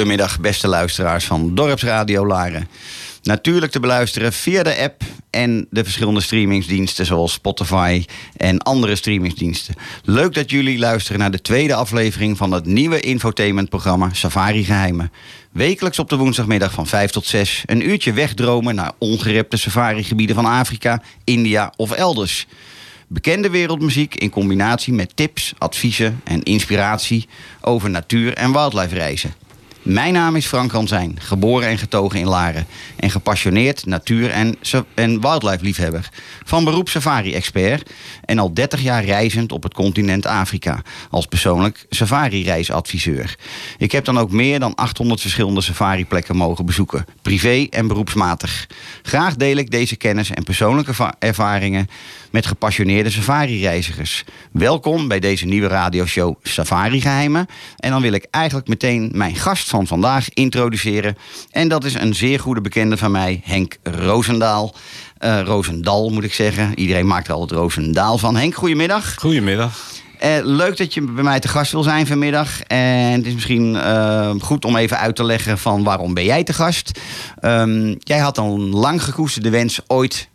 Goedemiddag, beste luisteraars van Dorpsradio Laren. Natuurlijk te beluisteren via de app en de verschillende streamingsdiensten zoals Spotify en andere streamingsdiensten. Leuk dat jullie luisteren naar de tweede aflevering van het nieuwe infotainmentprogramma Safari Geheimen. Wekelijks op de woensdagmiddag van 5 tot 6 een uurtje wegdromen naar ongerepte safarigebieden van Afrika, India of elders. Bekende wereldmuziek in combinatie met tips, adviezen en inspiratie over natuur- en wildlife reizen. Mijn naam is Frank Ransijn, geboren en getogen in Laren. En gepassioneerd natuur- en, en wildlife-liefhebber. Van beroep safari-expert. En al 30 jaar reizend op het continent Afrika. Als persoonlijk safari-reisadviseur. Ik heb dan ook meer dan 800 verschillende safari-plekken mogen bezoeken. Privé en beroepsmatig. Graag deel ik deze kennis en persoonlijke va- ervaringen met gepassioneerde safari-reizigers. Welkom bij deze nieuwe radioshow Safari Geheimen. En dan wil ik eigenlijk meteen mijn gast van vandaag introduceren. En dat is een zeer goede bekende van mij, Henk Roosendaal. Eh Roosendal moet ik zeggen. Iedereen maakt er altijd Roosendaal van. Henk, goedemiddag. Goedemiddag. Eh, leuk dat je bij mij te gast wil zijn vanmiddag. En het is misschien eh, goed om even uit te leggen van waarom ben jij te gast. Ehm, jij had een lang gekoesterde wens ooit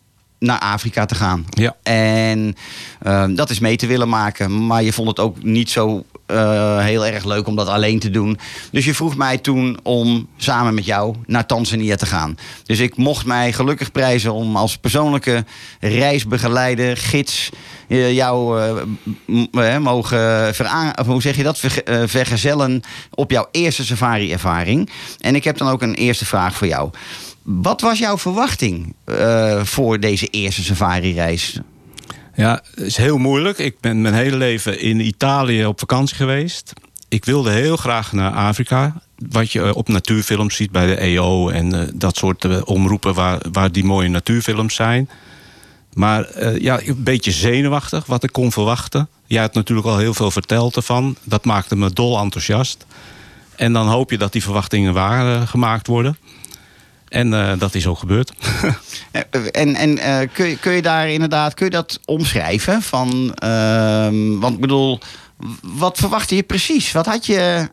naar Afrika te gaan. Ja. En ehm, dat is mee te willen maken. Maar je vond het ook niet zo eh, heel erg leuk om dat alleen te doen. Dus je vroeg mij toen om samen met jou naar Tanzania te gaan. Dus ik mocht mij gelukkig prijzen om als persoonlijke reisbegeleider, gids, jou eh, eh, mogen veraan, of hoe zeg je dat, Verge- vergezellen op jouw eerste safari-ervaring. En ik heb dan ook een eerste vraag voor jou. Wat was jouw verwachting eh, voor deze eerste safari-reis? Ja, het is heel moeilijk. Ik ben mijn hele leven in Italië op vakantie geweest. Ik wilde heel graag naar Afrika. Wat je eh, op natuurfilms ziet bij de EO en eh, dat soort omroepen waar, waar die mooie natuurfilms zijn. Maar ja, een beetje zenuwachtig wat ik kon verwachten. Jij had natuurlijk al heel veel verteld ervan. Dat maakte me dol enthousiast. En dan hoop je dat die verwachtingen waar gemaakt worden. En eh, dat is ook gebeurd. En, en eh, kun, je, kun je daar inderdaad kun je dat omschrijven? Van, ehm, want ik bedoel, wat verwachtte je precies? Wat had je,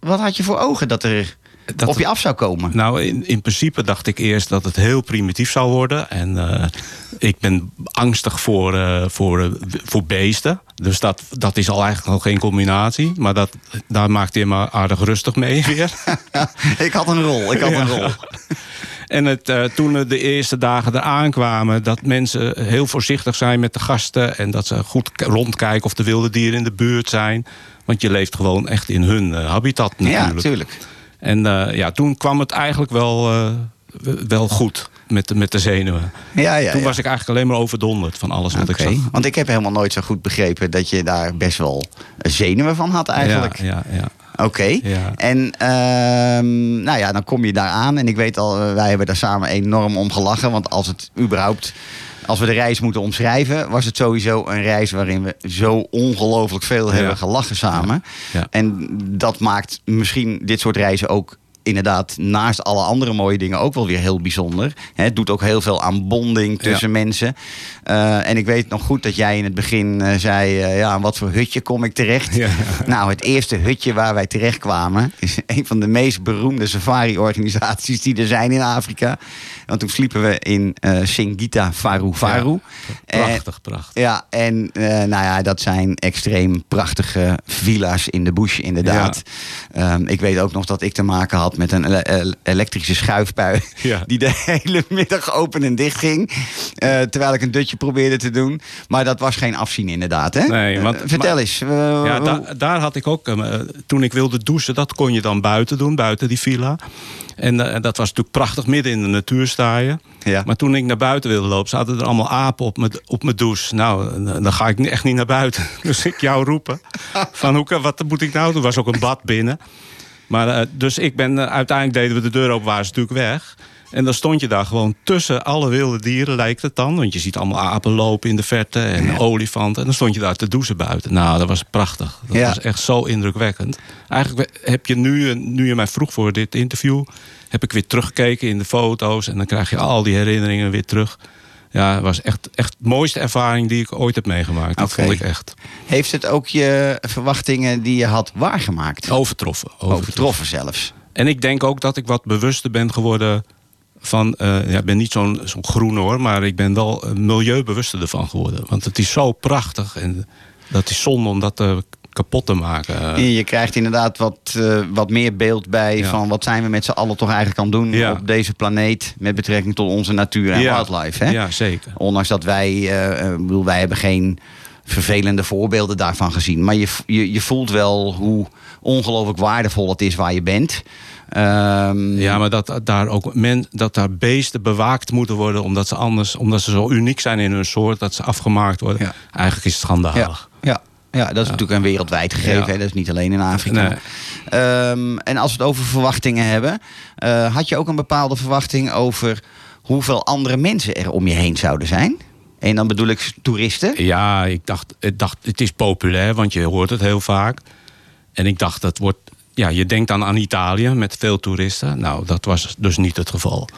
wat had je voor ogen dat er Dat op je af zou komen? Nou, in, in principe dacht ik eerst dat het heel primitief zou worden. En eh, ik ben angstig voor, eh, voor, eh, voor beesten. Dus dat, dat is al eigenlijk nog geen combinatie. Maar dat, daar maakte hij me aardig rustig mee weer. ik had een rol, ik had een rol. En het, eh, toen de eerste dagen eraan kwamen... dat mensen heel voorzichtig zijn met de gasten... en dat ze goed rondkijken of de wilde dieren in de buurt zijn. Want je leeft gewoon echt in hun habitat natuurlijk. Ja, natuurlijk. En eh, ja, toen kwam het eigenlijk wel, eh, wel goed met, de- met de zenuwen. Ja, ja, toen ja. was ik eigenlijk alleen maar overdonderd van alles wat ik zag. Want ik heb helemaal nooit zo goed begrepen dat je daar best wel zenuwen van had eigenlijk. Ja, ja, ja. Oké. Ja. En ehm, nou ja, dan kom je daar aan. En ik weet al, eh, wij hebben daar samen enorm om gelachen. Want als het überhaupt. Als we de reis moeten omschrijven, was het sowieso een reis waarin we zo ongelooflijk veel hebben gelachen samen. En dat maakt misschien dit soort reizen ook inderdaad naast alle andere mooie dingen ook wel weer heel bijzonder. Het doet ook heel veel aan bonding tussen mensen. Eh, en ik weet nog goed dat jij in het begin eh, zei... eh, ja, wat voor hutje kom ik terecht? Ja. Nou, het eerste hutje waar wij terecht kwamen... is een van de meest beroemde safari-organisaties die er zijn in Afrika. Want toen sliepen we in Singita Faru Faru. Prachtig, prachtig. ja, en nou ja, dat zijn extreem prachtige villa's in de bush, inderdaad. Ehm, ik weet ook nog dat ik te maken had met een ele- ele- elektrische schuifpui. Ja. Die de hele middag open en dicht ging. eh, terwijl ik een dutje probeerde te doen. Maar dat was geen afzien, inderdaad. Hè? Nee, want- Eh, vertel maar- eens. eh, Ja, da- daar had ik ook, toen ik wilde douchen, dat kon je dan buiten doen, buiten die villa. En dat was natuurlijk prachtig, midden in de natuur sta je. Ja. Maar toen ik naar buiten wilde lopen, zaten er allemaal apen op mijn, op mijn douche. Nou, dan ga ik echt niet naar buiten. Dus ik jou roepen. Van hoe, kan- wat moet ik nou doen? Er was ook een bad binnen. Maar eh, dus ik ben, eh, uiteindelijk deden we de deur open, waren ze natuurlijk weg. En dan stond je daar gewoon tussen alle wilde dieren, lijkt het dan. Want je ziet allemaal apen lopen in de verte en olifanten. En dan stond je daar te douchen buiten. Nou, dat was prachtig. Dat Ja. was echt zo indrukwekkend. Eigenlijk heb je nu, eh, nu je mij vroeg voor dit interview... heb ik weer teruggekeken in de foto's. En dan krijg je al die herinneringen weer terug. Ja, het was echt, echt de mooiste ervaring die ik ooit heb meegemaakt. Dat vond ik echt Heeft het ook je verwachtingen die je had waargemaakt? overtroffen. Overtroffen zelfs. En ik denk ook dat ik wat bewuster ben geworden van... eh, ja, ik ben niet zo'n zo'n groen hoor, maar ik ben wel eh, milieubewuster ervan geworden. Want het is zo prachtig en dat is zonde om dat kapot te maken. Je- krijgt inderdaad wat, eh, wat meer beeld bij Ja. van wat zijn we met z'n allen toch eigenlijk aan doen Ja. op deze planeet met betrekking tot onze natuur en Ja. wildlife. Hè? Ja, zeker. Ondanks dat wij, ik bedoel, wij hebben geen vervelende voorbeelden daarvan gezien. Maar je, je, je voelt wel hoe ongelooflijk waardevol het is waar je bent. Ehm, Ja, maar dat daar ook men, dat daar beesten bewaakt moeten worden omdat ze anders, omdat ze zo uniek zijn in hun soort, dat ze afgemaakt worden. Ja. Eigenlijk is het schandalig. Ja, dat is natuurlijk een wereldwijd gegeven. Ja. Hè? Dat is niet alleen in Afrika. Nee. Ehm, en als we het over verwachtingen hebben, eh, had je ook een bepaalde verwachting over hoeveel andere mensen er om je heen zouden zijn? En dan bedoel ik toeristen. Ja, ik dacht, ik dacht, het is populair, want je hoort het heel vaak. En ik dacht, dat wordt. Ja, je denkt dan aan Italië met veel toeristen. Nou, dat was dus niet het geval.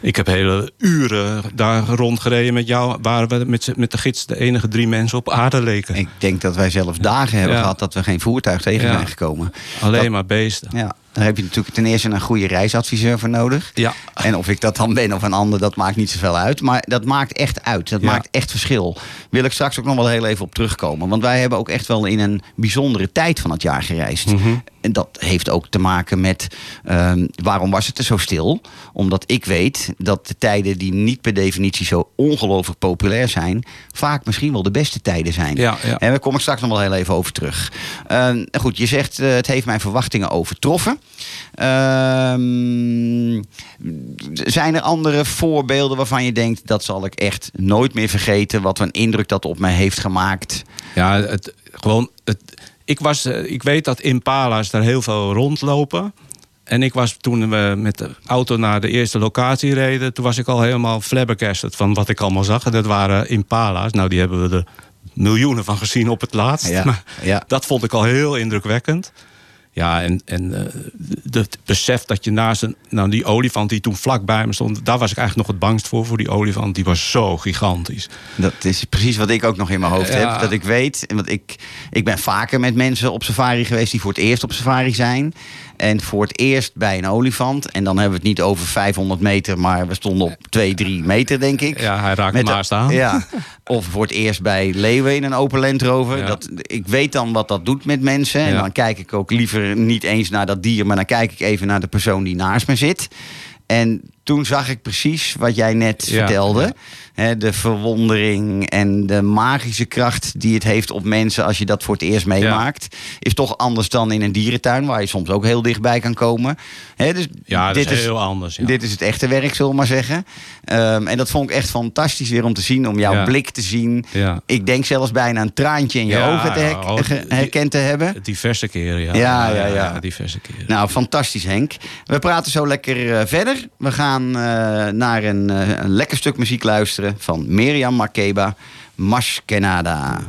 Ik heb hele uren daar rondgereden met jou. Waren we met, met de gids de enige drie mensen op aarde leken. Ik denk dat wij zelfs dagen hebben Ja. gehad dat we geen voertuig tegen Ja. zijn gekomen. Alleen dat- maar beesten. Ja, daar heb je natuurlijk ten eerste een goede reisadviseur voor nodig. Ja. En of ik dat dan ben of een ander, dat maakt niet zoveel uit. Maar dat maakt echt uit. Dat Ja. maakt echt verschil. Wil ik straks ook nog wel heel even op terugkomen. Want wij hebben ook echt wel in een bijzondere tijd van het jaar gereisd. Mhm. En dat heeft ook te maken met ehm, waarom was het er zo stil? Omdat ik weet dat de tijden die niet per definitie zo ongelooflijk populair zijn, vaak misschien wel de beste tijden zijn. Ja, ja. En daar kom ik straks nog wel heel even over terug. Ehm, goed, je zegt eh, het heeft mijn verwachtingen overtroffen. Ehm, zijn er andere voorbeelden waarvan je denkt dat zal ik echt nooit meer vergeten? Wat een indruk dat op mij heeft gemaakt? Ja, het, gewoon, het, ik, was, eh, ik weet dat Impala's daar heel veel rondlopen. En ik was toen we met de auto naar de eerste locatie reden... toen was ik al helemaal flabbergasted van wat ik allemaal zag. En dat waren Impala's. Nou, die hebben we er miljoenen van gezien op het laatst. Ja, Maar ja. Dat vond ik al heel indrukwekkend. Ja, en, en eh, het besef dat je naast een, nou, die olifant die toen vlak bij me stond... daar was ik eigenlijk nog het bangst voor, voor die olifant. Die was zo gigantisch. Dat is precies wat ik ook nog in mijn hoofd Ja. heb. Dat ik weet, want ik, ik ben vaker met mensen op safari geweest die voor het eerst op safari zijn. En voor het eerst bij een olifant. En dan hebben we het niet over 500 meter, maar we stonden op 2, 3 meter, denk ik. Ja, hij raakte Met me de- naast aan. Ja. Of voor het eerst bij leeuwen in een open Land Rover. Ja. Dat, ik weet dan wat dat doet met mensen. En Ja. dan kijk ik ook liever niet eens naar dat dier... maar dan kijk ik even naar de persoon die naast me zit. En toen zag ik precies wat jij net Ja, vertelde. ja. De verwondering en de magische kracht die het heeft op mensen... als je dat voor het eerst meemaakt... is toch anders dan in een dierentuin... waar je soms ook heel dichtbij kan komen. Dus Ja, dit is heel anders. Dit is het echte werk, zullen we maar zeggen. Ehm, en dat vond ik echt fantastisch weer om te zien, om jouw blik te zien. Ik denk zelfs bijna een traantje in je ogen te her- oh, herkend te hebben. Diverse keren, ja. Ja, ja, ja. diverse keren. Nou, fantastisch Henk. We praten zo lekker eh, verder. We gaan eh, naar een, eh, een lekker stuk muziek luisteren van Miriam Makeba, Mash Canada.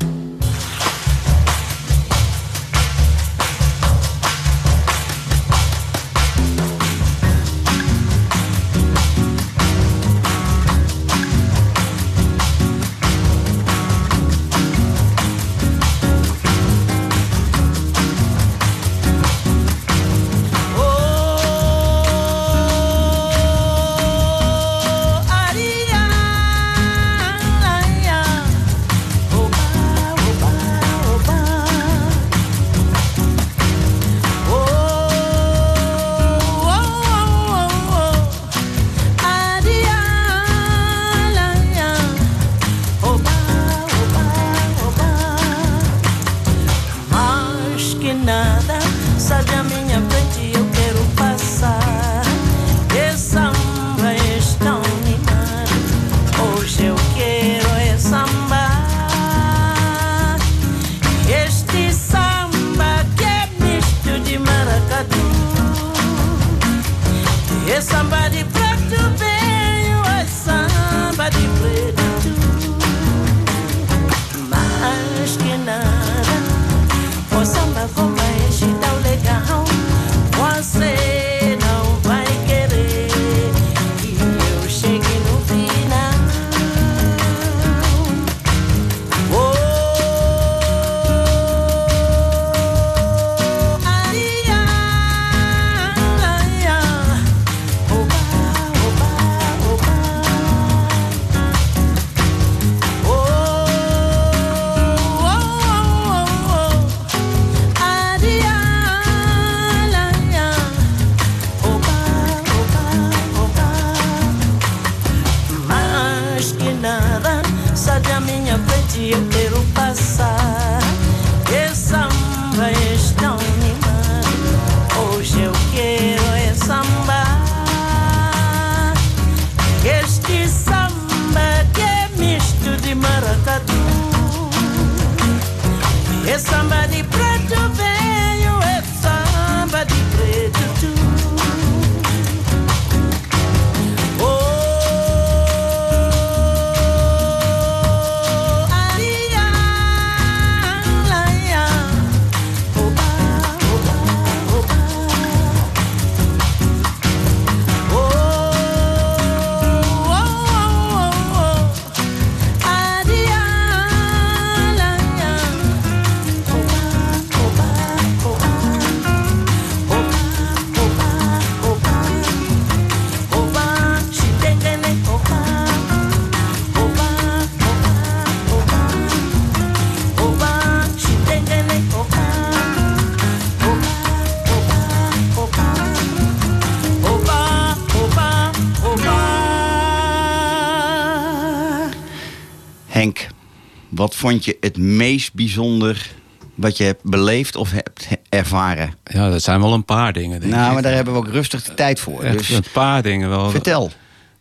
Vond je het meest bijzonder wat je hebt beleefd of hebt he- ervaren? Ja, dat zijn wel een paar dingen. Denk nou, ik. maar daar hebben we ook rustig de tijd voor. Echt Dus een paar dingen wel. vertel.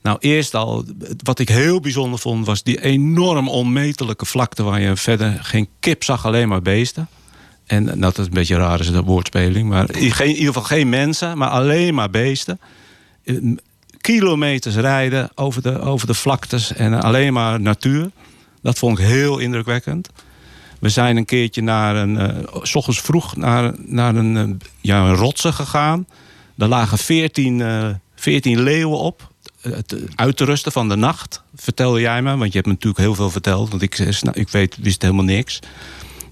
Nou, eerst al, wat ik heel bijzonder vond, was die enorm onmetelijke vlakte waar je verder geen kip zag, alleen maar beesten. En dat is een beetje raar, is de woordspeling. Maar in geen- in ieder geval geen mensen, maar alleen maar beesten. Eh, Kilometers rijden over de, over de vlaktes en alleen maar natuur. Dat vond ik heel indrukwekkend. We zijn een keertje naar een, eh, s ochtends vroeg naar, naar een, eh, ja, een rotsen gegaan. Daar lagen veertien eh 14 leeuwen op. eh, uit te rusten van de nacht, vertelde jij me. Want je hebt me natuurlijk heel veel verteld. Want ik, ik weet, wist helemaal niks.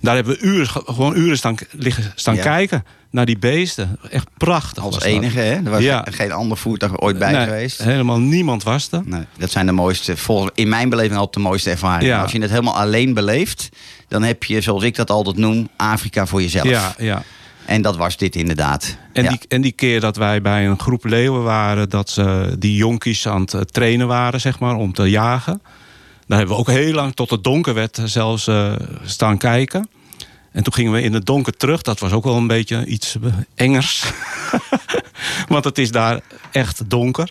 Daar hebben we uren, gewoon uren staan, liggen, staan Ja. kijken naar die beesten. Echt prachtig. Als enige, hè? Er was Ja. geen ander voertuig ooit bij Nee, geweest. Helemaal niemand was er. Nee, dat zijn de mooiste, volgens, in mijn beleving altijd de mooiste ervaringen. Ja. Als je het helemaal alleen beleeft, dan heb je, zoals ik dat altijd noem, Afrika voor jezelf. Ja, ja. En dat was dit inderdaad. En, Ja. die, en die keer dat wij bij een groep leeuwen waren, dat ze die jonkies aan het trainen waren, zeg maar, om te jagen. Daar hebben we ook heel lang tot het donker werd eh, zelfs eh, staan kijken. En toen gingen we in het donker terug. Dat was ook wel een beetje iets engers. Want het is daar echt donker.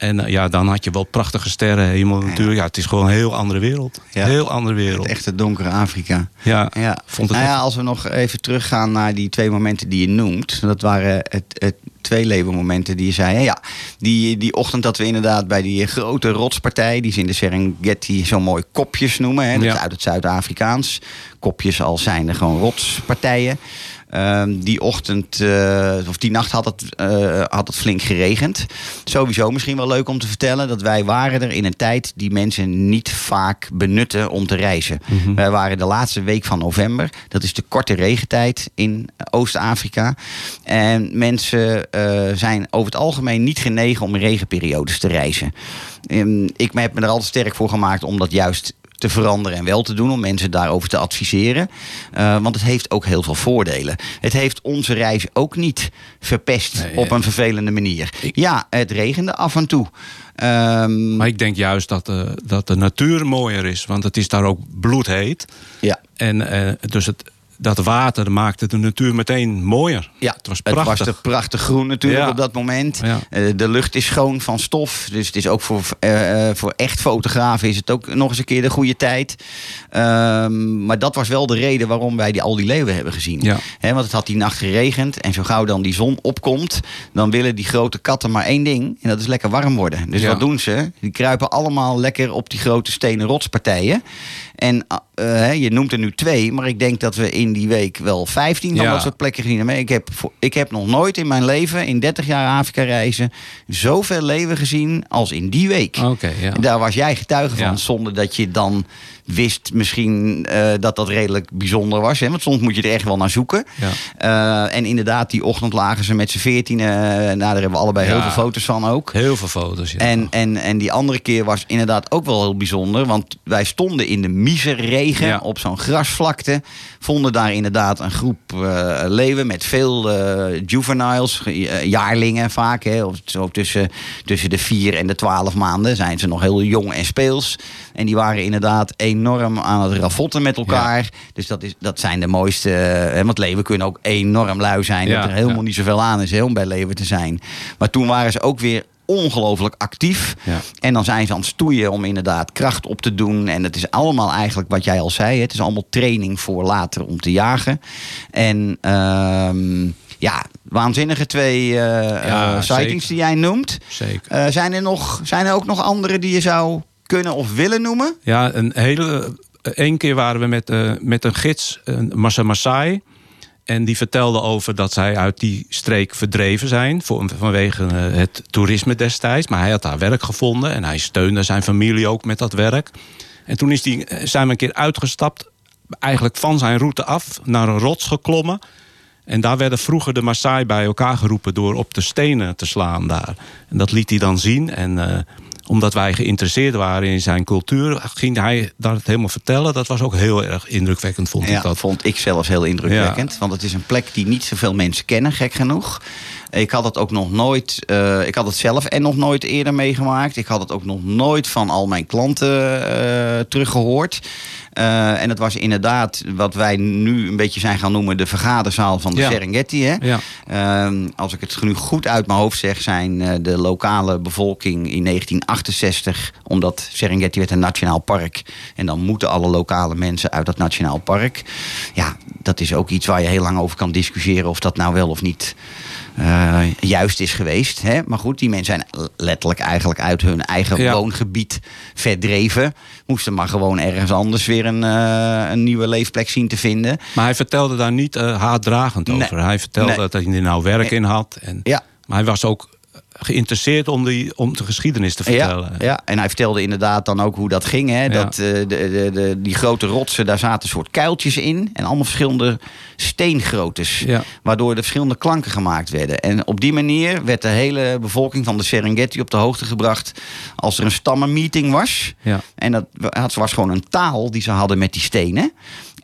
En eh, ja, dan had je wel prachtige sterrenhemel natuurlijk. Ja, het is gewoon een heel andere wereld. Ja. Heel andere wereld. Het echte donkere Afrika. Ja, Ja. vond het nou ja, als we nog even teruggaan naar die twee momenten die je noemt. Dat waren het, het twee leeuwenmomenten die je zei. Ja, die, die ochtend dat we inderdaad bij die grote rotspartij... die ze in de Serengeti zo mooi kopjes noemen. Hè, dat Ja. is uit het Zuid-Afrikaans. Kopjes al zijn er gewoon rotspartijen. Ehm, die ochtend, eh, of die nacht had het, eh, had het flink geregend. Sowieso misschien wel leuk om te vertellen dat wij waren er in een tijd die mensen niet vaak benutten om te reizen. Wij waren de laatste week van november. Dat is de korte regentijd in Oost-Afrika. En mensen eh, zijn over het algemeen niet genegen om in regenperiodes te reizen. Ehm, ik heb me er altijd sterk voor gemaakt om dat juist te veranderen en wel te doen, om mensen daarover te adviseren. Eh, want het heeft ook heel veel voordelen. Het heeft onze reis ook niet verpest Nee, op eh, een vervelende manier. ik- Ja, het regende af en toe. Ehm, Maar ik denk juist dat de, dat de natuur mooier is. Want het is daar ook bloedheet. ja. En eh, dus het, dat water maakte de natuur meteen mooier. Ja, het was Het prachtig. was er prachtig groen natuurlijk Ja. op dat moment. Ja. Eh, de lucht is schoon van stof. Dus het is ook voor, eh, eh, voor echt fotografen is het ook nog eens een keer de goede tijd. Ehm, maar dat was wel de reden waarom wij die, al die leeuwen hebben gezien. Ja. Hè, want het had die nacht geregend. En zo gauw dan die zon opkomt, dan willen die grote katten maar één ding. En dat is lekker warm worden. Dus wat doen ze? Die kruipen allemaal lekker op die grote stenen rotspartijen. En eh, hè, je noemt er nu twee, maar ik denk dat we in die week wel 15 van Ja. dat soort plekken gezien hebben. Ik heb, ik heb nog nooit in mijn leven, in 30 jaar Afrika reizen, zoveel leeuwen gezien als in die week. Oké, ja. Daar was jij getuige van, Ja. zonder dat je dan wist misschien eh, dat dat redelijk bijzonder was. Hè? Want soms moet je er echt wel naar zoeken. Ja. Eh, en inderdaad, die ochtend lagen ze met z'n veertien. nou, daar hebben we allebei heel veel foto's van ook. Heel veel foto's. Ja. En, en, en die andere keer was inderdaad ook wel heel bijzonder. Want wij stonden in de miserregen op zo'n grasvlakte. Vonden daar inderdaad een groep eh, leeuwen met veel eh, juveniles, eh, jaarlingen vaak. Hè, of zo tussen, tussen de vier en de twaalf maanden zijn ze nog heel jong en speels. En die waren inderdaad enorm aan het ravotten met elkaar. Dus dat, is, dat zijn de mooiste. Hè, want leeuwen kunnen ook enorm lui zijn. Ja, dat er helemaal ja. niet zoveel aan is hè, om bij leeuwen te zijn. Maar toen waren ze ook weer ongelooflijk actief. Ja. En dan zijn ze aan het stoeien om inderdaad kracht op te doen. En het is allemaal eigenlijk wat jij al zei. Het is allemaal training voor later om te jagen. En ehm, ja, waanzinnige twee eh, Ja, eh, sightings die jij noemt. Zeker. Eh, zijn, er nog, zijn er ook nog andere die je zou kunnen of willen noemen? Ja, een hele. Eén keer waren we met, eh, met een gids, een Massa Masai. En die vertelde over dat zij uit die streek verdreven zijn. Vanwege eh, het toerisme destijds. Maar hij had daar werk gevonden. En hij steunde zijn familie ook met dat werk. En toen is die, eh, zijn we een keer uitgestapt. Eigenlijk van zijn route af. Naar een rots geklommen. En daar werden vroeger de Maasai bij elkaar geroepen door op de stenen te slaan daar. En dat liet hij dan zien. En eh, omdat wij geïnteresseerd waren in zijn cultuur, ging hij dat helemaal vertellen. Dat was ook heel erg indrukwekkend, vond Ja, ik dat. vond ik zelfs heel indrukwekkend. Want het is een plek die niet zoveel mensen kennen, gek genoeg. Ik had het ook nog nooit, eh, ik had het zelf en nog nooit eerder meegemaakt. Ik had het ook nog nooit van al mijn klanten eh, teruggehoord. Eh, en het was inderdaad wat wij nu een beetje zijn gaan noemen de vergaderzaal van de Ja. Serengeti. Hè? Ja. Ehm, als ik het nu goed uit mijn hoofd zeg, zijn de lokale bevolking in 1968, omdat Serengeti werd een nationaal park. En dan moeten alle lokale mensen uit dat nationaal park. Ja, dat is ook iets waar je heel lang over kan discussiëren of dat nou wel of niet eh, juist is geweest. Hè? Maar goed, die mensen zijn letterlijk eigenlijk uit hun eigen Ja. woongebied verdreven. Moesten maar gewoon ergens anders weer een, eh, een nieuwe leefplek zien te vinden. Maar hij vertelde daar niet eh, haatdragend Nee. over. Hij vertelde Nee. dat hij er nou werk Nee. in had. En, Ja. Maar hij was ook geïnteresseerd om, die, om de geschiedenis te vertellen. Ja, ja, en hij vertelde inderdaad dan ook hoe dat ging. Hè? Dat, eh, de, de, de, die grote rotsen, daar zaten soort kuiltjes in. En allemaal verschillende steengroottes. Ja. Waardoor er verschillende klanken gemaakt werden. En op die manier werd de hele bevolking van de Serengeti op de hoogte gebracht... als er een stammenmeeting was. Ja. En dat had- was gewoon een taal die ze hadden met die stenen.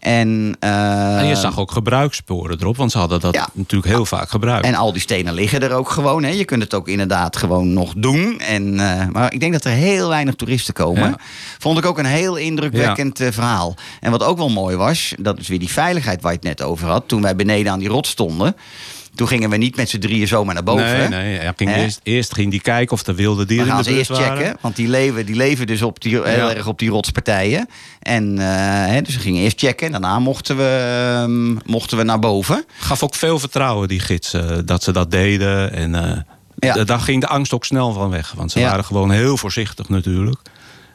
En, eh, En je zag ook gebruikssporen erop, want ze hadden dat Ja. natuurlijk heel vaak gebruikt. En al die stenen liggen er ook gewoon. Hè. Je kunt het ook inderdaad gewoon nog doen. En, eh, maar ik denk dat er heel weinig toeristen komen. Ja. Vond ik ook een heel indrukwekkend eh, verhaal. En wat ook wel mooi was, dat is weer die veiligheid waar je het net over had. Toen wij beneden aan die rot stonden. Toen gingen we niet met z'n drieën zomaar naar boven. Nee, nee. Hij ging eerst, eerst ging die kijken of er wilde dieren in gaan de ze buurt eerst waren. checken, want die leven, die leven dus op die, heel Ja. erg op die rotspartijen. En eh, hè, dus we gingen eerst checken. Daarna mochten we, ehm, mochten we naar boven. Gaf ook veel vertrouwen, die gidsen, dat ze dat deden. En eh, Ja. daar ging de angst ook snel van weg. Want ze Ja. waren gewoon heel voorzichtig natuurlijk.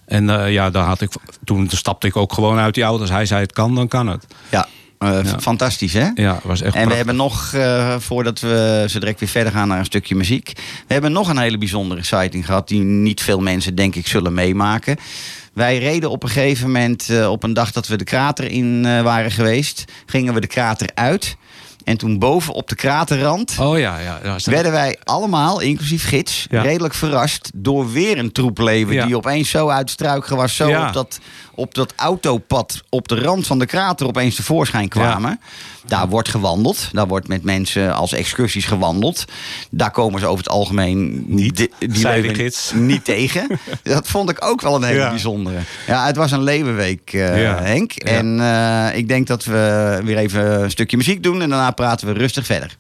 En eh, ja, daar had ik, toen stapte ik ook gewoon uit die auto. Als hij zei het kan, dan kan het. Ja, eh, Ja. fantastisch hè? Ja, was echt En we hebben nog, eh, voordat we zo direct weer verder gaan naar een stukje muziek. We hebben nog een hele bijzondere sighting gehad. Die niet veel mensen, denk ik, zullen meemaken. Wij reden op een gegeven moment, eh, op een dag dat we de krater in waren geweest, gingen we de krater uit. En toen boven op de kraterrand Oh ja, ja. was- werden wij allemaal, inclusief gids, Ja. redelijk verrast door weer een troep leven Ja. die opeens zo uit het struikgewas, zo op, dat, op dat autopad op de rand van de krater opeens tevoorschijn kwamen. Daar wordt gewandeld, daar wordt met mensen als excursies gewandeld. Daar komen ze over het algemeen Niet, die niet tegen. Dat vond ik ook wel een hele Ja. bijzondere. Ja, het was een levenweek, eh, Ja. Henk. En eh, ik denk dat we weer even een stukje muziek doen en daarna praten we rustig verder.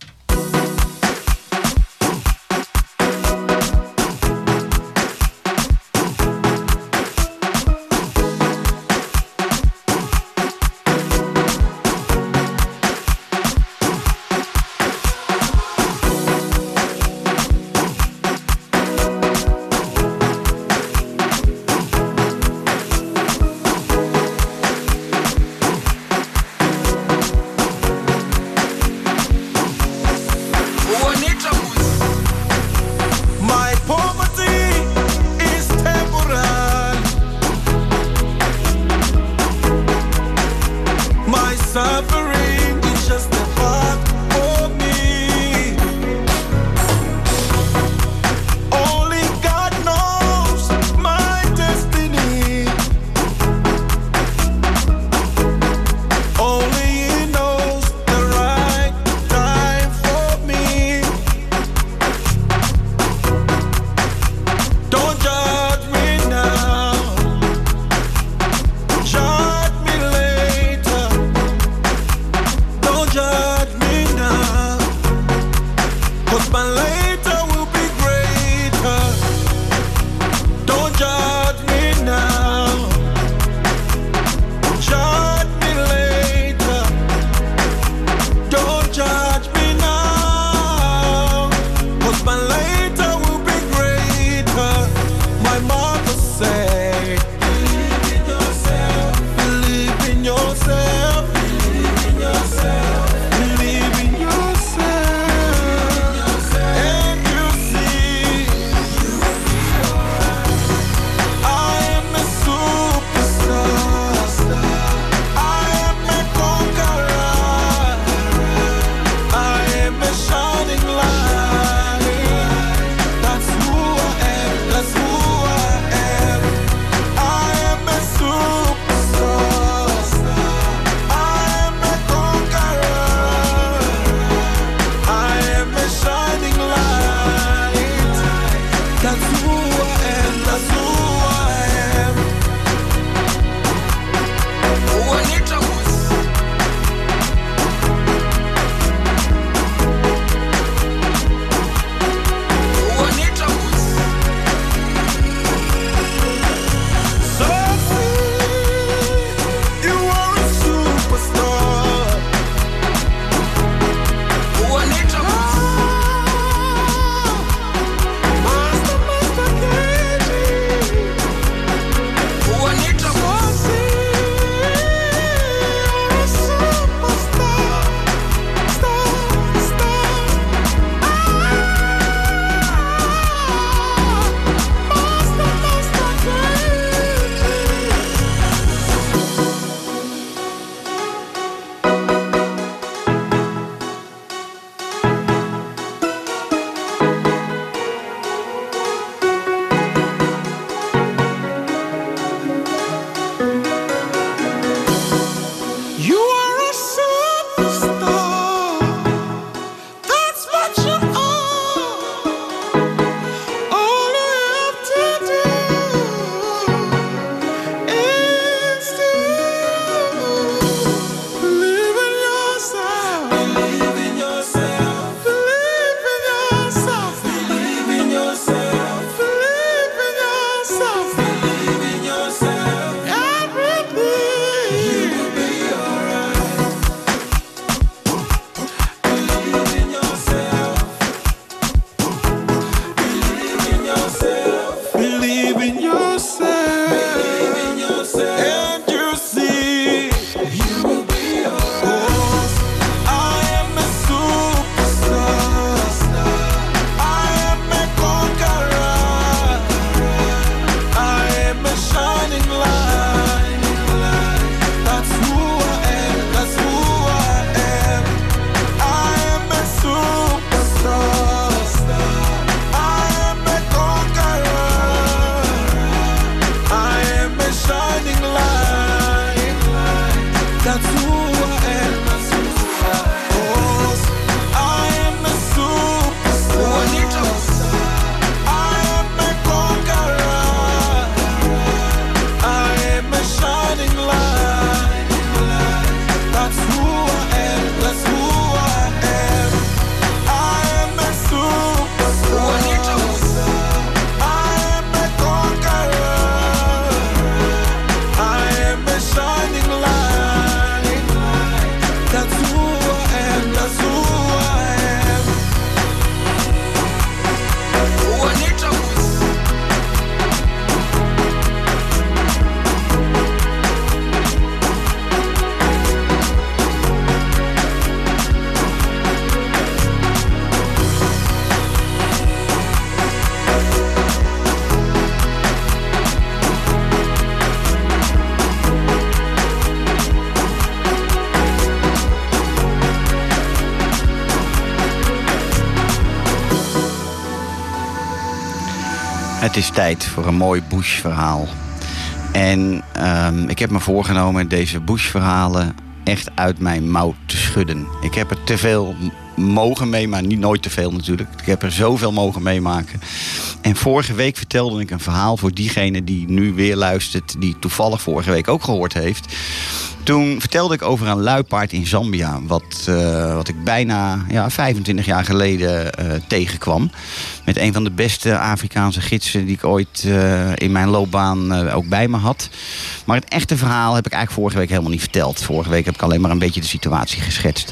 Het is tijd voor een mooi Bush-verhaal. En ehm, ik heb me voorgenomen deze Bush-verhalen echt uit mijn mouw te schudden. Ik heb er te veel mogen meemaken, niet nooit te veel natuurlijk. Ik heb er zoveel mogen meemaken. En vorige week vertelde ik een verhaal voor diegene die nu weer luistert, die toevallig vorige week ook gehoord heeft. Toen vertelde ik over een luipaard in Zambia, wat, eh, wat ik bijna ja, 25 jaar geleden eh, tegenkwam. Met een van de beste Afrikaanse gidsen die ik ooit eh, in mijn loopbaan ook bij me had. Maar het echte verhaal heb ik eigenlijk vorige week helemaal niet verteld. Vorige week heb ik alleen maar een beetje de situatie geschetst.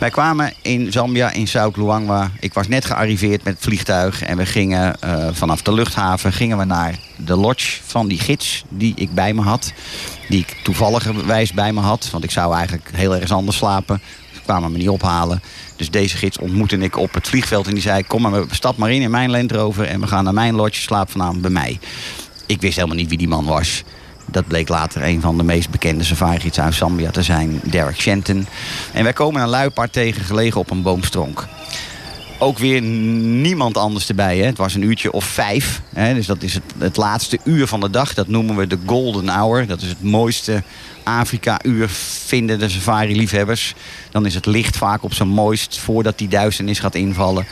Wij kwamen in Zambia, in Zuid-Luangwa. Ik was net gearriveerd met het vliegtuig. En we gingen eh, vanaf de luchthaven gingen we naar de lodge van die gids die ik bij me had. Die ik toevalligerwijs bij me had. Want ik zou eigenlijk heel ergens anders slapen. Ze kwamen me niet ophalen. Dus deze gids ontmoette ik op het vliegveld. En die zei, kom maar, stap maar in in mijn Land Rover. En we gaan naar mijn lodge, slaap vanavond bij mij. Ik wist helemaal niet wie die man was. Dat bleek later een van de meest bekende safari uit Zambia te zijn, Derek Shenton. En wij komen een luipaard tegen, gelegen op een boomstronk. Ook weer niemand anders erbij. Hè. Het was een uurtje of vijf. Hè. Dus dat is het, het laatste uur van de dag. Dat noemen we de golden hour. Dat is het mooiste Afrika-uur, vinden de safari-liefhebbers. Dan is het licht vaak op zijn mooist voordat die duisternis gaat invallen.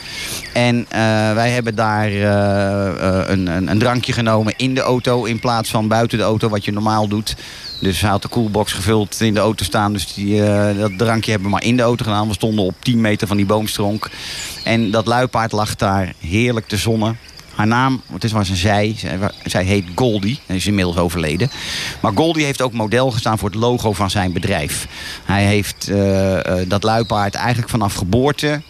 En eh, wij hebben daar eh, eh, een, een, een drankje genomen in de auto in plaats van buiten de auto, wat je normaal doet. Dus hij had de koelbox gevuld in de auto staan. Dus die, dat drankje hebben we maar in de auto gedaan. We stonden op 10 meter van die boomstronk. En dat luipaard lag daar heerlijk te zonnen. Haar naam, het is was een zij. Zij, heet Goldie. Hij is inmiddels overleden. Maar Goldie heeft ook model gestaan voor het logo van zijn bedrijf. Hij heeft eh, eh, dat luipaard eigenlijk vanaf geboorte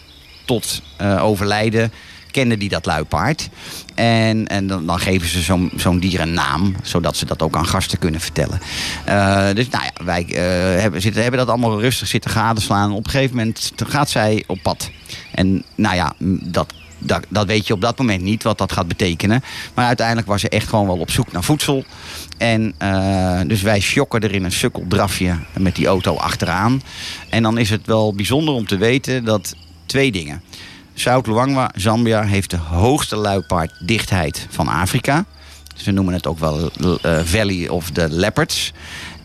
tot eh, overlijden kende die dat luipaard. En, en dan, dan geven ze zo'n dier een naam, zodat ze dat ook aan gasten kunnen vertellen. Dus nou ja, wij hebben, zitten, hebben dat allemaal rustig zitten gadeslaan. Op een gegeven moment gaat zij op pad. En nou ja, dat, dat, dat weet je op dat moment niet wat dat gaat betekenen. Maar uiteindelijk was ze echt gewoon wel op zoek naar voedsel. En eh, dus wij sjokken er in een sukkeldrafje met die auto achteraan. En dan is het wel bijzonder om te weten dat twee dingen. Zuid-Luangwa, Zambia, heeft de hoogste luipaarddichtheid van Afrika. Ze noemen het ook wel eh, Valley of the Leopards.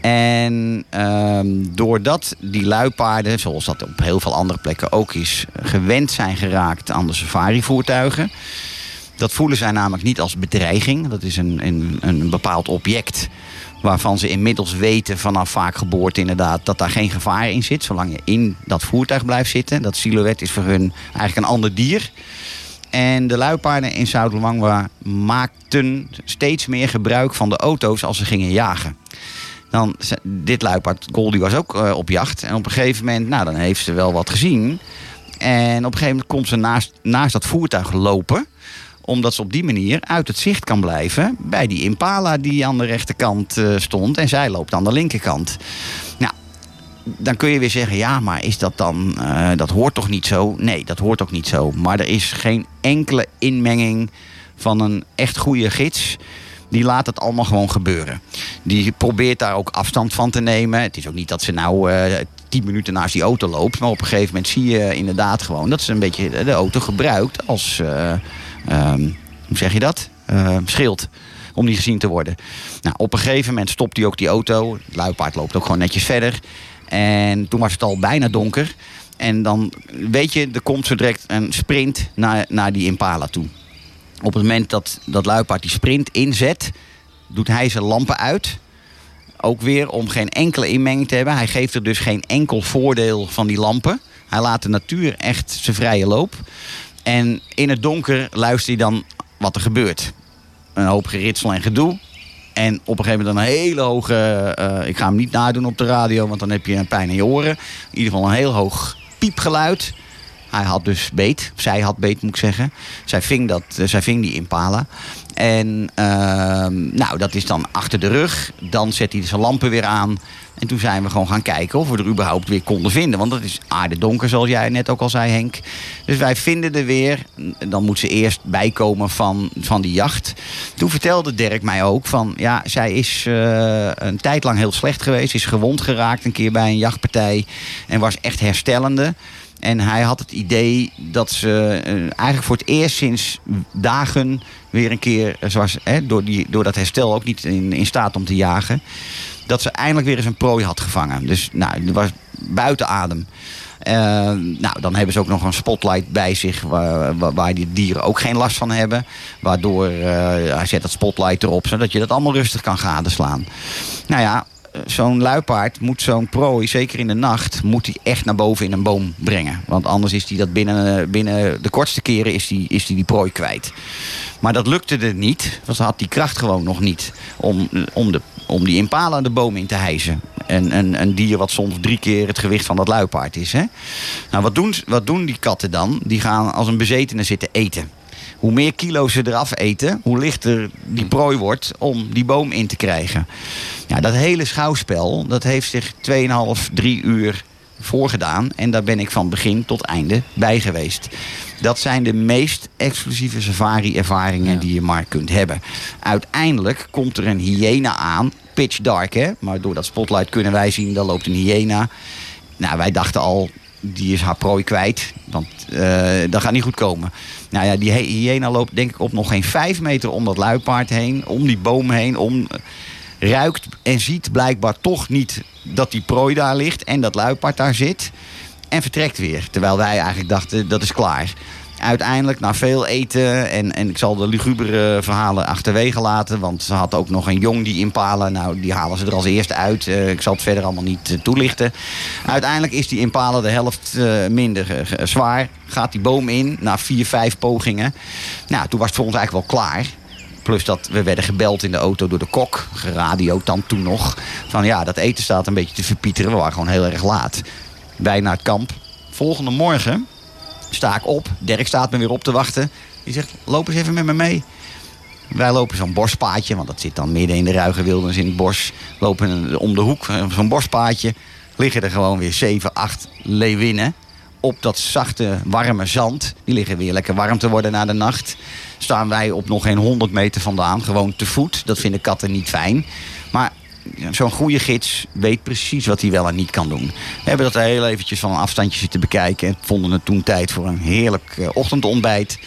En ehm, doordat die luipaarden, zoals dat op heel veel andere plekken ook is, gewend zijn geraakt aan de safarivoertuigen. Dat voelen zij namelijk niet als bedreiging. Dat is een, een, een bepaald object waarvan ze inmiddels weten vanaf vaak geboorte inderdaad dat daar geen gevaar in zit. Zolang je in dat voertuig blijft zitten. Dat silhouet is voor hun eigenlijk een ander dier. En de luipaarden in Zuid-Luangwa maakten steeds meer gebruik van de auto's als ze gingen jagen. Dan, dit luipaard, Goldie, was ook eh, op jacht. En op een gegeven moment, nou, dan heeft ze wel wat gezien. En op een gegeven moment komt ze naast, naast dat voertuig lopen omdat ze op die manier uit het zicht kan blijven bij die Impala die aan de rechterkant eh, stond. En zij loopt aan de linkerkant. Nou, dan kun je weer zeggen, ja, maar is dat dan, eh, dat hoort toch niet zo? Nee, dat hoort ook niet zo. Maar er is geen enkele inmenging van een echt goede gids. Die laat het allemaal gewoon gebeuren. Die probeert daar ook afstand van te nemen. Het is ook niet dat ze nou eh, tien minuten naast die auto loopt. Maar op een gegeven moment zie je inderdaad gewoon dat ze een beetje de auto gebruikt als, eh, ehm, hoe zeg je dat? Eh, schild. Om niet gezien te worden. Nou, op een gegeven moment stopt hij ook die auto. Het luipaard loopt ook gewoon netjes verder. En toen was het al bijna donker. En dan weet je, er komt zo direct een sprint naar, naar die Impala toe. Op het moment dat dat luipaard die sprint inzet, doet hij zijn lampen uit. Ook weer om geen enkele inmenging te hebben. Hij geeft er dus geen enkel voordeel van die lampen. Hij laat de natuur echt zijn vrije loop. En in het donker luistert hij dan wat er gebeurt. Een hoop geritsel en gedoe. En op een gegeven moment een hele hoge... eh, ik ga hem niet nadoen op de radio, want dan heb je een pijn in je oren. In ieder geval een heel hoog piepgeluid. Hij had dus beet. Zij had beet, moet ik zeggen. Zij ving, dat, eh, zij ving die Impala. En ehm, nou, dat is dan achter de rug. Dan zet hij zijn lampen weer aan. En toen zijn we gewoon gaan kijken of we er überhaupt weer konden vinden. Want het is aardedonker, zoals jij net ook al zei, Henk. Dus wij vinden er weer. Dan moet ze eerst bijkomen van, van die jacht. Toen vertelde Dirk mij ook van... Ja, zij is eh, een tijd lang heel slecht geweest. Is gewond geraakt een keer bij een jachtpartij. En was echt herstellende. En hij had het idee dat ze eh, eigenlijk voor het eerst sinds dagen weer een keer, eh, zoals, hè, door, die, door dat herstel ook niet in, in staat om te jagen, dat ze eindelijk weer eens een prooi had gevangen. Dus nou, was buiten adem. Eh, nou, dan hebben ze ook nog een spotlight bij zich waar, waar, die dieren ook geen last van hebben. Waardoor hij zet dat spotlight erop, zodat je dat allemaal rustig kan gadeslaan. Nou ja, zo'n luipaard moet zo'n prooi, zeker in de nacht, moet hij echt naar boven in een boom brengen. Want anders is hij dat binnen, binnen de kortste keren is die, is die, die prooi kwijt. Maar dat lukte er niet, want ze had die kracht gewoon nog niet om, om, de, om die impala de boom in te hijsen. En een, een dier wat soms drie keer het gewicht van dat luipaard is. Hè? Nou, wat doen, wat doen die katten dan? Die gaan als een bezetene zitten eten. Hoe meer kilo's ze eraf eten, hoe lichter die prooi wordt om die boom in te krijgen. Ja, dat hele schouwspel, dat heeft zich 2,5, 3 uur voorgedaan. En daar ben ik van begin tot einde bij geweest. Dat zijn de meest exclusieve safari-ervaringen Ja. die je maar kunt hebben. Uiteindelijk komt er een hyena aan. Pitch dark, hè? Maar door dat spotlight kunnen wij zien, daar loopt een hyena. Nou, wij dachten al, die is haar prooi kwijt. Want eh, dat gaat niet goed komen. Nou ja, die hy- hyena loopt denk ik op nog geen vijf meter om dat luipaard heen. Om die boom heen. Om, ruikt en ziet blijkbaar toch niet dat die prooi daar ligt. En dat luipaard daar zit. En vertrekt weer. Terwijl wij eigenlijk dachten, dat is klaar. Uiteindelijk, na veel eten, en, en ik zal de lugubere verhalen achterwege laten. Want ze had ook nog een jong die impala. Nou, die halen ze er als eerste uit. Eh, ik zal het verder allemaal niet eh, toelichten. Uiteindelijk is die impala de helft eh, minder zwaar. Gaat die boom in, na vier, vijf pogingen. Nou, toen was het voor ons eigenlijk wel klaar. Plus dat we werden gebeld in de auto door de kok. Geradioed dan toen nog. Van ja, dat eten staat een beetje te verpieteren. We waren gewoon heel erg laat. Wij naar het kamp. Volgende morgen sta ik op. Dirk staat me weer op te wachten. Die zegt, loop eens even met me mee. Wij lopen zo'n bospaadje, want dat zit dan midden in de ruige wildernis in het bos. Lopen om de hoek, eh, zo'n bospaadje. Liggen er gewoon weer 7, 8 leeuwinnen. Op dat zachte, warme zand. Die liggen weer lekker warm te worden na de nacht. Staan wij op nog geen 100 meter vandaan, gewoon te voet. Dat vinden katten niet fijn. Maar zo'n goede gids weet precies wat hij wel en niet kan doen. We hebben dat heel eventjes van een afstandje zitten bekijken. En vonden het toen tijd voor een heerlijk eh, ochtendontbijt.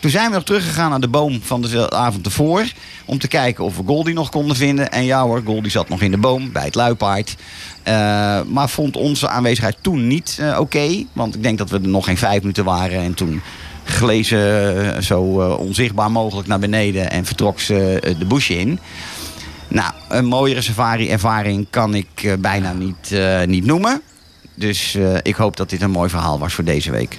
Toen zijn we nog teruggegaan naar de boom van de avond ervoor. Om te kijken of we Goldie nog konden vinden. En ja hoor, Goldie zat nog in de boom bij het luipaard. Eh, maar vond onze aanwezigheid toen niet eh, oké. want ik denk dat we er nog geen vijf minuten waren. En toen glezen zo onzichtbaar mogelijk naar beneden. En vertrok ze de bush in. Nou, een mooiere safari-ervaring kan ik eh, bijna niet, eh, niet noemen. Dus eh, ik hoop dat dit een mooi verhaal was voor deze week.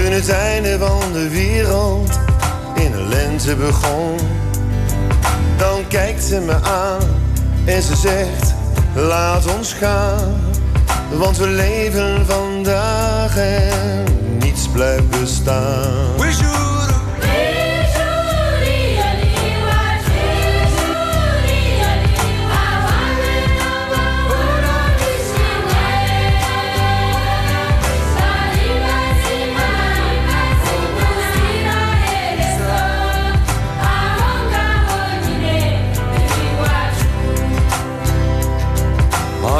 Toen het einde van de wereld in de lente begon. Dan kijkt ze me aan en ze zegt: Laat ons gaan. Want we leven vandaag en niets blijft bestaan.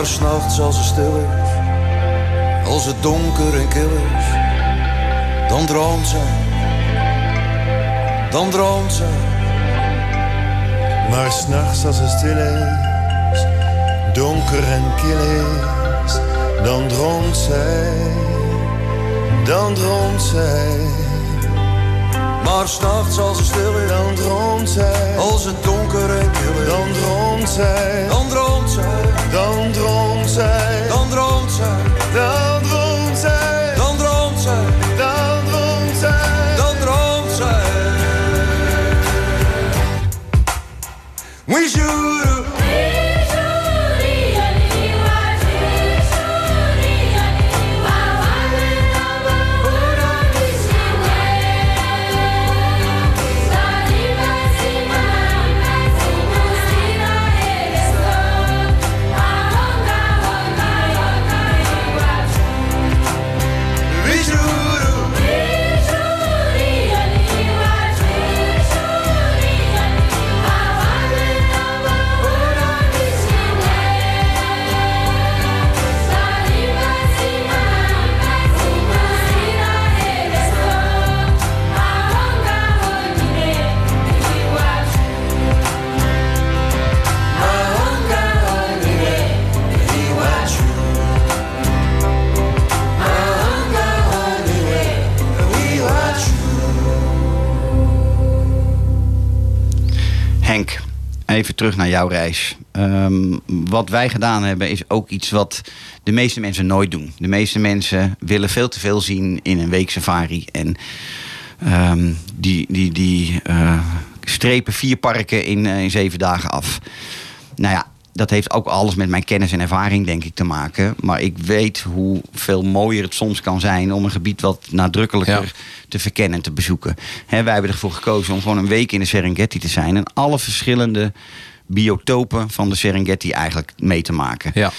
Maar s'nachts als het stil is, als het donker en kil is, dan droomt zij, dan droomt zij. Maar s'nachts als het stil is, donker en kil is, dan droomt zij, dan droomt zij, Maar s'nachts als het stil is, dan droomt zij, als het donker en is, dan droomt zij, dan droomt zij, dan droomt zij, dan droomt zij, jouw reis. Ehm, wat wij gedaan hebben is ook iets wat de meeste mensen nooit doen. De meeste mensen willen veel te veel zien in een week safari. En ehm, die, die, die eh, strepen vier parken in, eh, in zeven dagen af. Nou ja, dat heeft ook alles met mijn kennis en ervaring, denk ik, te maken. Maar ik weet hoeveel mooier het soms kan zijn om een gebied wat nadrukkelijker Ja. te verkennen en te bezoeken. Hè, wij hebben ervoor gekozen om gewoon een week in de Serengeti te zijn en alle verschillende biotopen van de Serengeti eigenlijk mee te maken. Ja.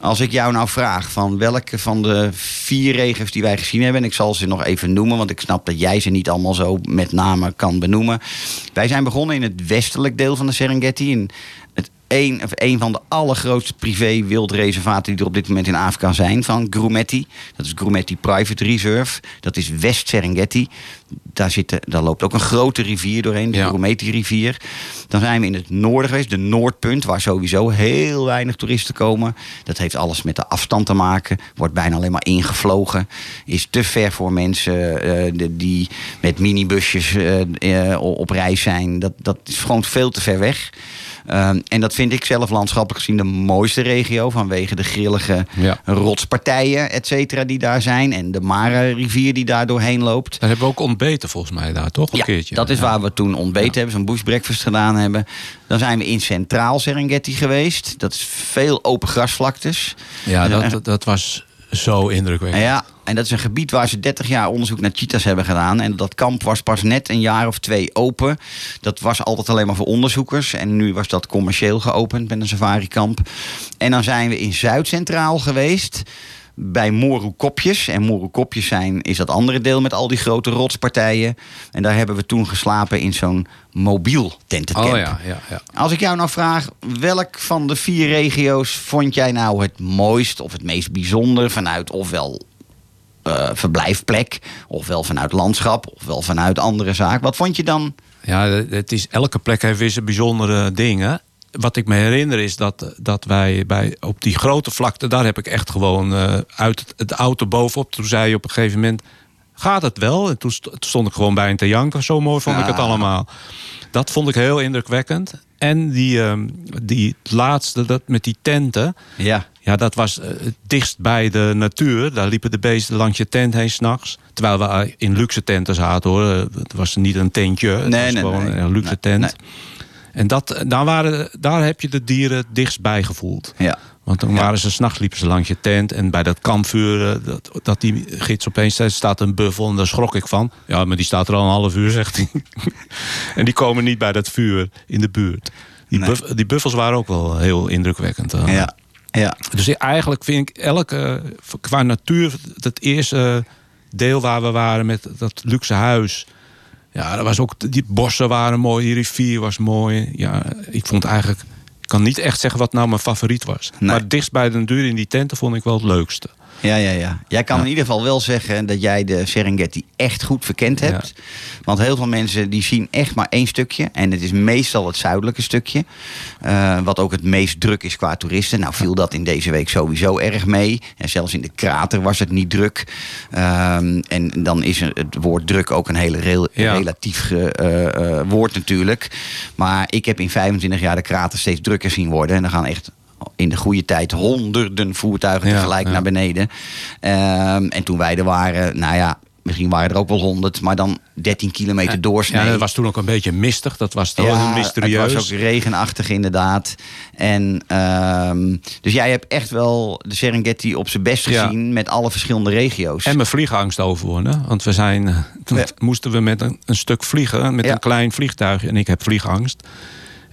Als ik jou nou vraag van welke van de vier regio's die wij gezien hebben, en ik zal ze nog even noemen, want ik snap dat jij ze niet allemaal zo met name kan benoemen. Wij zijn begonnen in het westelijk deel van de Serengeti, in een, of van de allergrootste privé wildreservaten die er op dit moment in Afrika zijn, van Grumeti. Dat is Grumeti Private Reserve. Dat is West Serengeti. Daar, zitten, daar loopt ook een grote rivier doorheen, de Ja. Grumeti rivier. Dan zijn we in het noorden geweest, de Noordpunt, waar sowieso heel weinig toeristen komen. Dat heeft alles met de afstand te maken. Wordt bijna alleen maar ingevlogen. Is te ver voor mensen eh, die met minibusjes eh, eh, op reis zijn. Dat, dat is gewoon veel te ver weg. Ehm, en dat vind ik zelf landschappelijk gezien de mooiste regio. Vanwege de grillige Ja. rotspartijen, et cetera, die daar zijn. En de Mara-rivier die daar doorheen loopt. Daar hebben we ook ontbeten volgens mij daar, toch? Een Ja, keertje. dat is Ja. waar we toen ontbeten hebben, zo'n bush breakfast gedaan hebben. Dan zijn we in Centraal Serengeti geweest. Dat is veel open grasvlaktes. Ja, En- dat, dat, dat was zo indrukwekkend. Ja, en dat is een gebied waar ze 30 jaar onderzoek naar cheetahs hebben gedaan. En dat kamp was pas net een jaar of twee open. Dat was altijd alleen maar voor onderzoekers. En nu was dat commercieel geopend met een safari-kamp. En dan zijn we in Zuid-Centraal geweest. Bij Moru-kopjes. En Moru-kopjes zijn, is dat andere deel met al die grote rotspartijen. En daar hebben we toen geslapen in zo'n mobiel tentencamp. Oh ja, ja, ja. Als ik jou nou vraag, welk van de vier regio's vond jij nou het mooist of het meest bijzonder vanuit ofwel eh, verblijfplek, ofwel vanuit landschap, ofwel vanuit andere zaak? Wat vond je dan? Ja, het is, elke plek heeft weer zijn bijzondere dingen. Wat ik me herinner is dat, dat wij bij, op die grote vlakte... daar heb ik echt gewoon eh, uit het, het auto bovenop... toen zei je op een gegeven moment... gaat het wel. En toen st- toen stond ik gewoon bij een te janken. Zo mooi vond ik het allemaal. Dat vond ik heel indrukwekkend. En die, ehm, die laatste, dat met die tenten. Ja. Ja, dat was het dichtst bij de natuur. Daar liepen de beesten langs je tent heen s'nachts. Terwijl we eh, in luxe tenten zaten hoor. Het was niet een tentje. Het Nee, was nee, gewoon nee. een luxe tent. nee. En dat, daar, waren, daar heb je de dieren het dichtst bij gevoeld. Ja. Want dan waren ze s'nachts liepen ze langs je tent. En bij dat kampvuur, dat, dat die gids opeens zei... staat een buffel en daar schrok ik van. Ja, maar die staat er al een half uur, zegt hij. en die komen niet bij dat vuur in de buurt. Die, Nee. buff- die buffels waren ook wel heel indrukwekkend. eh. Ja. Ja. Dus eigenlijk vind ik elke, qua natuur, het eerste deel waar we waren met dat luxe huis. Ja, dat was ook, die bossen waren mooi, die rivier was mooi. Ja, ik vond eigenlijk, ik kan niet echt zeggen wat nou mijn favoriet was. Nee. Maar dichtst bij de deur in die tenten vond ik wel het leukste. Ja, ja, ja. Jij kan Ja. in ieder geval wel zeggen dat jij de Serengeti echt goed verkend hebt. Want heel veel mensen die zien echt maar één stukje. En het is meestal het zuidelijke stukje. eh, wat ook het meest druk is qua toeristen. Nou viel dat in deze week sowieso erg mee. En zelfs in de krater was het niet druk. Ehm, en dan is het woord druk ook een hele Ja. relatief ge- eh, eh, woord natuurlijk. Maar ik heb in 25 jaar de krater steeds drukker zien worden. En dan gaan echt in de goede tijd honderden voertuigen Ja, tegelijk ja. naar beneden. Ehm, en toen wij er waren, nou ja, misschien waren er ook wel honderd, maar dan 13 kilometer doorsnee. Ja, dat was toen ook een beetje mistig. Dat was toch heel mysterieus. Het was ook regenachtig inderdaad. En, ehm, dus jij hebt echt wel de Serengeti op zijn best Ja. gezien met alle verschillende regio's. En mijn vliegangst overwonnen. Want we zijn, eh, toen Ja. moesten we met een, een stuk vliegen. Met Ja. een klein vliegtuigje. En ik heb vliegangst.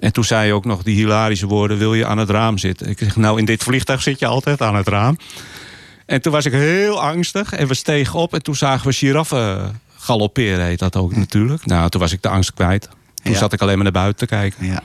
En toen zei je ook nog die hilarische woorden... wil je aan het raam zitten? Ik zeg, nou in dit vliegtuig zit je altijd aan het raam. En toen was ik heel angstig. En we stegen op. En toen zagen we giraffen galopperen, heet dat ook natuurlijk. Nou, toen was ik de angst kwijt. Toen Ja. zat ik alleen maar naar buiten te kijken. Ja.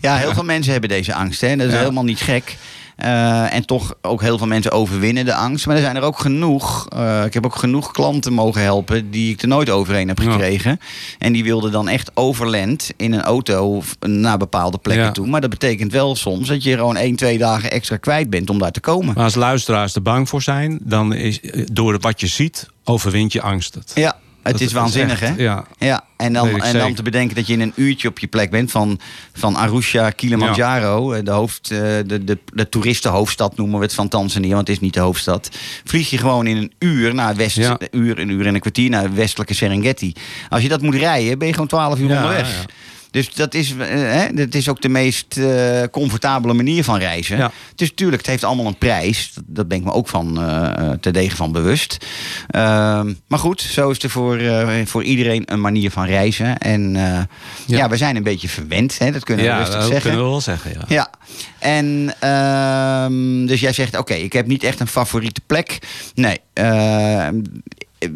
Ja, heel veel mensen hebben deze angst. Hè? Dat is helemaal niet gek. Eh, en toch ook heel veel mensen overwinnen de angst. Maar er zijn er ook genoeg. eh, ik heb ook genoeg klanten mogen helpen die ik er nooit overheen heb Ja. gekregen. En die wilden dan echt overland in een auto naar bepaalde plekken Ja. toe. Maar dat betekent wel soms dat je gewoon één, twee dagen extra kwijt bent om daar te komen. Maar als luisteraars er bang voor zijn... dan is eh, door wat je ziet, overwint je angst het. Ja, het Dat is waanzinnig, hè? Ja. Ja, en dan, en dan te bedenken dat je in een uurtje op je plek bent van, van Arusha, Kilimanjaro, eh, de, hoofd, eh, de, de, de toeristenhoofdstad noemen we het van Tanzania, want het is niet de hoofdstad. Vlieg je gewoon in een uur naar west, Ja. uur, een uur en een kwartier naar westelijke Serengeti. Als je dat moet rijden, ben je gewoon 12 uur Ja, onderweg. Dus dat is, eh, hè, dat is ook de meest eh, comfortabele manier van reizen. Ja. Dus natuurlijk, het heeft allemaal een prijs. Dat, dat ben ik me ook van uh, te degen van bewust. Ehm, maar goed, zo is er voor, eh, voor iedereen een manier van reizen. En eh, ja. Ja. we zijn een beetje verwend, hè? dat kunnen we Ja, rustig dat zeggen. kunnen we wel zeggen, ja. Ja, en ehm, dus jij zegt, oké, ik heb niet echt een favoriete plek. Nee, ehm,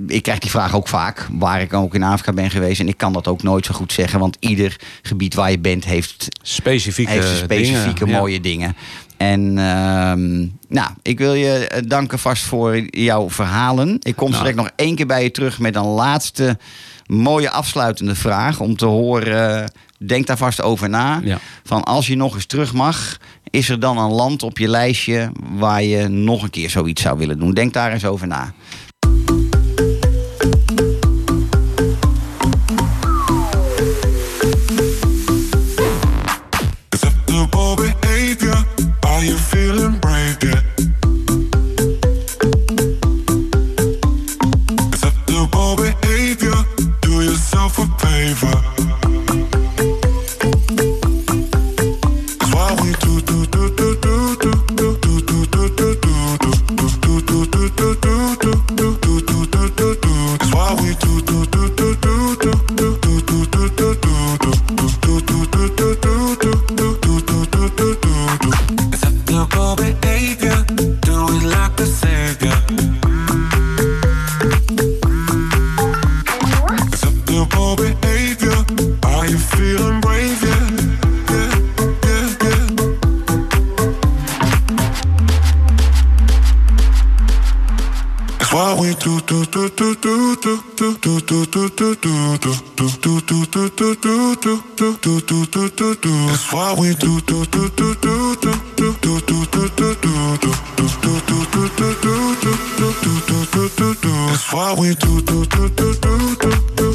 ik krijg die vraag ook vaak, waar ik ook in Afrika ben geweest. En ik kan dat ook nooit zo goed zeggen, want ieder gebied waar je bent heeft, Specifieke, heeft specifieke dingen, ja. mooie dingen. En ehm, nou, ik wil je eh, danken vast voor jouw verhalen. Ik kom Nou. straks nog één keer bij je terug met een laatste mooie afsluitende vraag. Om te horen, eh, denk daar vast over na. Ja. Van als je nog eens terug mag, is er dan een land op je lijstje waar je nog een keer zoiets zou willen doen? Denk daar eens over na. You feeling brave That's what we do. That's what we do.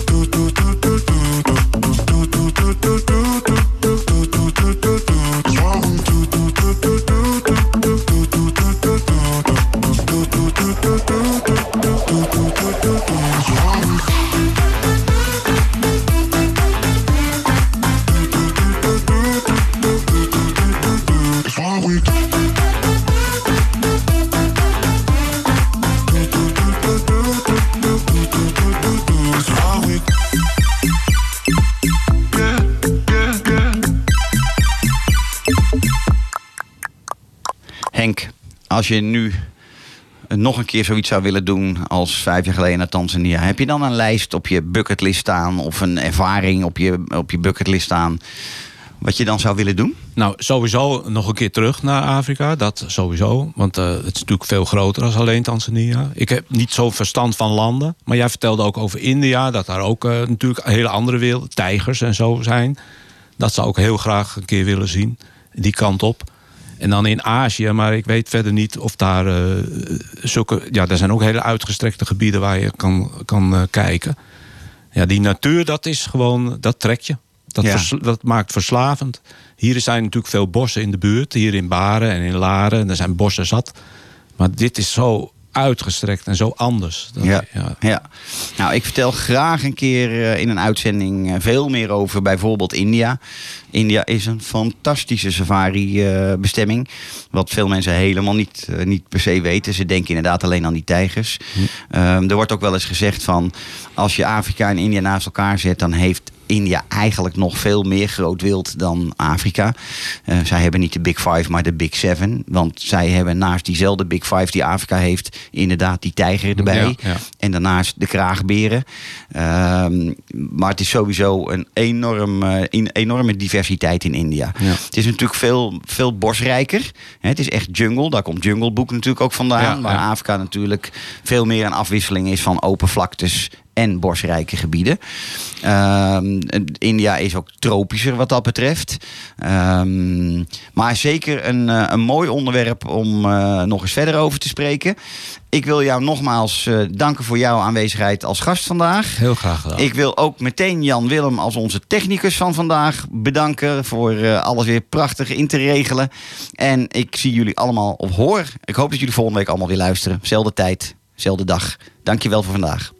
Als je nu nog een keer zoiets zou willen doen als vijf jaar geleden naar Tanzania, heb je dan een lijst op je bucketlist staan of een ervaring op je, op je bucketlist staan wat je dan zou willen doen? Nou, sowieso nog een keer terug naar Afrika. Dat sowieso. Want eh, het is natuurlijk veel groter dan alleen Tanzania. Ik heb niet zo'n verstand van landen. Maar jij vertelde ook over India. Dat daar ook eh, natuurlijk een hele andere wereld. Tijgers en zo zijn. Dat zou ik heel graag een keer willen zien. Die kant op. En dan in Azië. Maar ik weet verder niet of daar eh, zulke... Ja, er zijn ook hele uitgestrekte gebieden waar je kan, kan eh, kijken. Ja, die natuur, dat is gewoon... Dat trek je. Dat, Ja. vers- dat maakt verslavend. Hier zijn natuurlijk veel bossen in de buurt. Hier in Baren en in Laren. En er zijn bossen zat. Maar dit is zo uitgestrekt en zo anders. Dat- Ja, ja. Nou, ik vertel graag een keer eh, in een uitzending eh, veel meer over bijvoorbeeld India. India is een fantastische safari-bestemming. wat veel mensen helemaal niet, eh, niet per se weten. Ze denken inderdaad alleen aan die tijgers. Ehm, er wordt ook wel eens gezegd van... als je Afrika en India naast elkaar zet... dan heeft India eigenlijk nog veel meer groot wild dan Afrika. Eh, zij hebben niet de Big Five, maar de Big Seven. Want zij hebben naast diezelfde Big Five die Afrika heeft... inderdaad die tijger erbij. Ja, ja. En daarnaast de kraagberen. Ehm, maar het is sowieso een enorm, eh, een enorme diversiteit in India. Ja. Het is natuurlijk veel, veel bosrijker. Het is echt jungle. Daar komt Jungle Book natuurlijk ook vandaan. Waar. Afrika natuurlijk veel meer een afwisseling is van open vlaktes en bosrijke gebieden. Ehm, India is ook tropischer wat dat betreft. Ehm, maar zeker een, eh, een mooi onderwerp om eh, nog eens verder over te spreken. Ik wil jou nogmaals eh, danken voor jouw aanwezigheid als gast vandaag. Heel graag gedaan. Ik wil ook meteen Jan Willem als onze technicus van vandaag bedanken voor eh, alles weer prachtig in te regelen. En ik zie jullie allemaal of hoor. Ik hoop dat jullie volgende week allemaal weer luisteren. Zelfde tijd, zelfde dag. Dankjewel voor vandaag.